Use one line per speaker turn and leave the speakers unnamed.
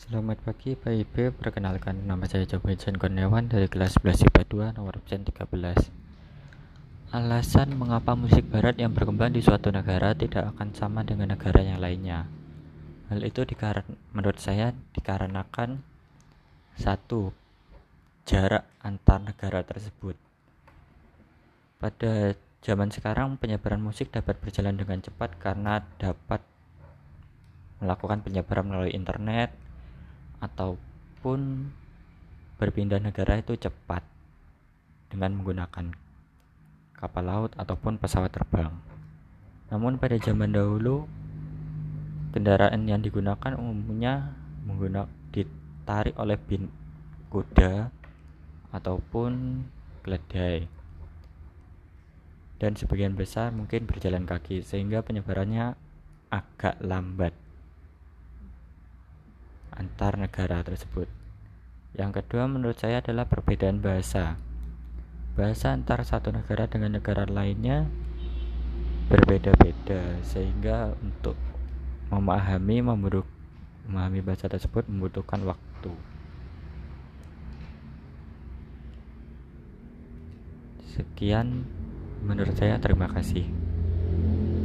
Selamat pagi Pak Ibu, perkenalkan nama saya Joko Jan Kurniawan dari kelas 11 IPA 2 nomor absen 13 Alasan mengapa musik barat yang berkembang di suatu negara tidak akan sama dengan negara yang lainnya? Hal itu menurut saya dikarenakan Satu, jarak antar negara tersebut. Pada zaman sekarang penyebaran musik dapat berjalan dengan cepat karena dapat melakukan penyebaran melalui internet ataupun berpindah negara itu cepat dengan menggunakan kapal laut ataupun pesawat terbang. Namun pada zaman dahulu kendaraan yang digunakan umumnya menggunakan ditarik oleh bin kuda ataupun keledai dan sebagian besar mungkin berjalan kaki sehingga penyebarannya agak lambat antar negara tersebut. Yang kedua menurut saya adalah perbedaan bahasa. Bahasa antar satu negara dengan negara lainnya berbeda-beda sehingga untuk memahami memahami bahasa tersebut membutuhkan waktu. Sekian menurut saya terima kasih.